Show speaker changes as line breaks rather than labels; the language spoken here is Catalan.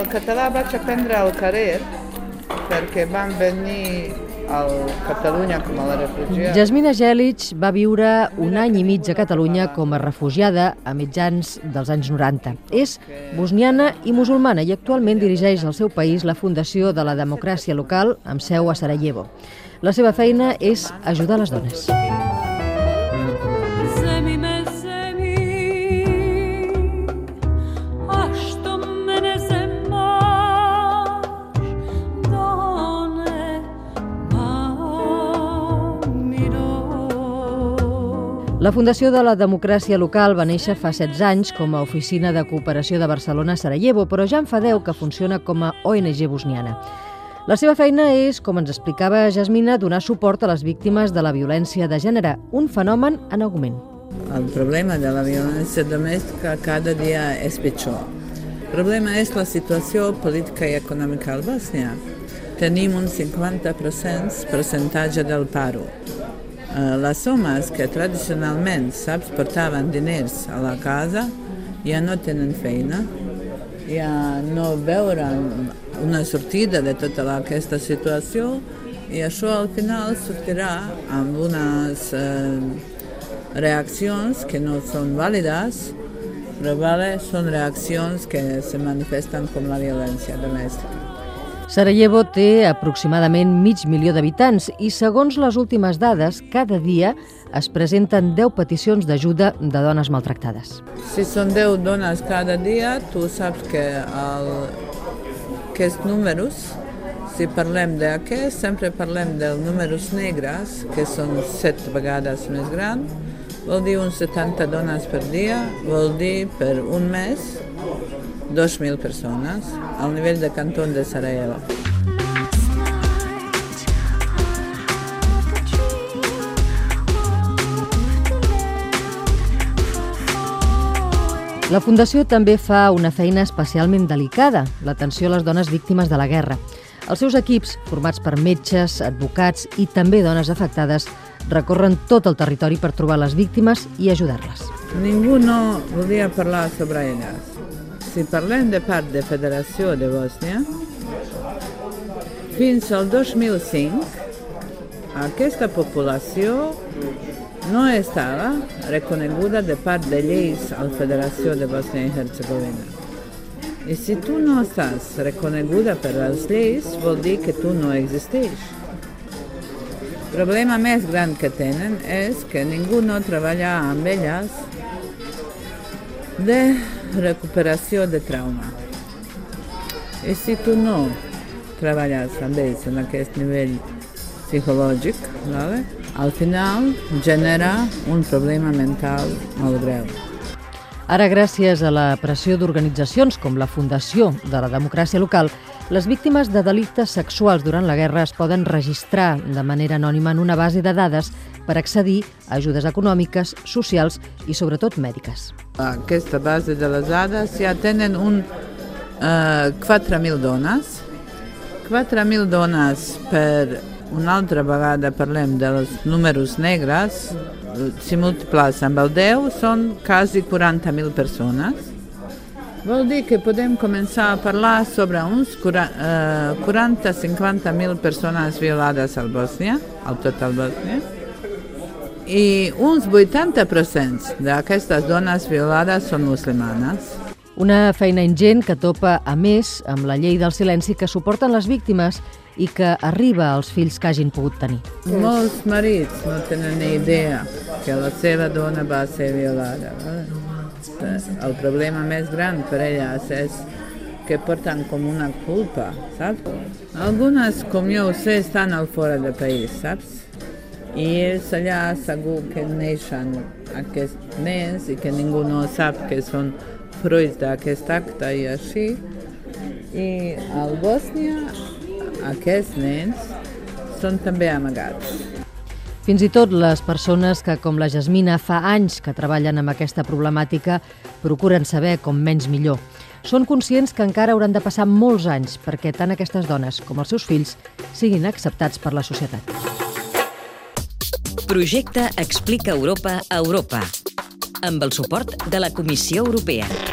el català vaig aprendre al carrer perquè van venir a Catalunya com a la refugiada.
Jasmina Gelic va viure un any i mig a Catalunya com a refugiada a mitjans dels anys 90. És bosniana i musulmana i actualment dirigeix al seu país la Fundació de la Democràcia Local amb seu a Sarajevo. La seva feina és ajudar les dones. La Fundació de la Democràcia Local va néixer fa 16 anys com a oficina de cooperació de Barcelona a Sarajevo, però ja en fa 10 que funciona com a ONG bosniana. La seva feina és, com ens explicava Jasmina, donar suport a les víctimes de la violència de gènere, un fenomen en augment.
El problema de la violència domèstica cada dia és pitjor. El problema és la situació política i econòmica al Bòsnia. Tenim un 50% percentatge del paro. Eh, Les homes que tradicionalment, saps, portaven diners a la casa ja no tenen feina, ja no veuran una sortida de tota aquesta situació i això al final sortirà amb unes eh, reaccions que no són vàlides, però vale, són reaccions que se manifesten com la violència domèstica.
Sarajevo té aproximadament mig milió d'habitants i, segons les últimes dades, cada dia es presenten 10 peticions d'ajuda de dones maltractades.
Si són 10 dones cada dia, tu saps que el, aquests números, si parlem d'aquests, sempre parlem dels números negres, que són 7 vegades més grans, vol dir uns 70 dones per dia, vol dir per un mes 2.000 persones al nivell de cantó de Sarajevo.
La Fundació també fa una feina especialment delicada, l'atenció a les dones víctimes de la guerra. Els seus equips, formats per metges, advocats i també dones afectades, recorren tot el territori per trobar les víctimes i ajudar-les.
Ningú no volia parlar sobre elles. Si parlem de part de Federació de Bòsnia, fins al 2005 aquesta població no estava reconeguda de part de lleis a la Federació de Bòsnia i Herzegovina. I si tu no estàs reconeguda per les lleis, vol dir que tu no existeix. El problema més gran que tenen és que ningú no treballa amb elles de recuperació de trauma. I si tu no treballes amb ells en aquest nivell psicològic, vale? al final genera un problema mental molt greu.
Ara, gràcies a la pressió d'organitzacions com la Fundació de la Democràcia Local, les víctimes de delictes sexuals durant la guerra es poden registrar de manera anònima en una base de dades per accedir a ajudes econòmiques, socials i, sobretot, mèdiques.
Aquesta base de les dades ja tenen un eh, 4.000 dones. 4.000 dones per una altra vegada parlem dels números negres, si multiplies amb el 10 són quasi 40.000 persones. Vol dir que podem començar a parlar sobre uns eh, 40-50.000 persones violades al Bòsnia, al tot el Bòsnia, i uns 80% d'aquestes dones violades són musulmanes.
Una feina ingent que topa, a més, amb la llei del silenci que suporten les víctimes i que arriba als fills que hagin pogut tenir.
Molts marits no tenen ni idea que la seva dona va ser violada. eh? El problema més gran per elles és que porten com una culpa, saps? Algunes, com jo ho sé, estan al fora del país, saps? I ells allà segur que neixen aquests nens i que ningú no sap que són fruits d'aquest acte i així. I al Bòsnia aquests nens són també amagats.
Fins i tot les persones que, com la Jasmina, fa anys que treballen amb aquesta problemàtica, procuren saber com menys millor. Són conscients que encara hauran de passar molts anys perquè tant aquestes dones com els seus fills siguin acceptats per la societat.
Projecte Explica Europa a Europa amb el suport de la Comissió Europea.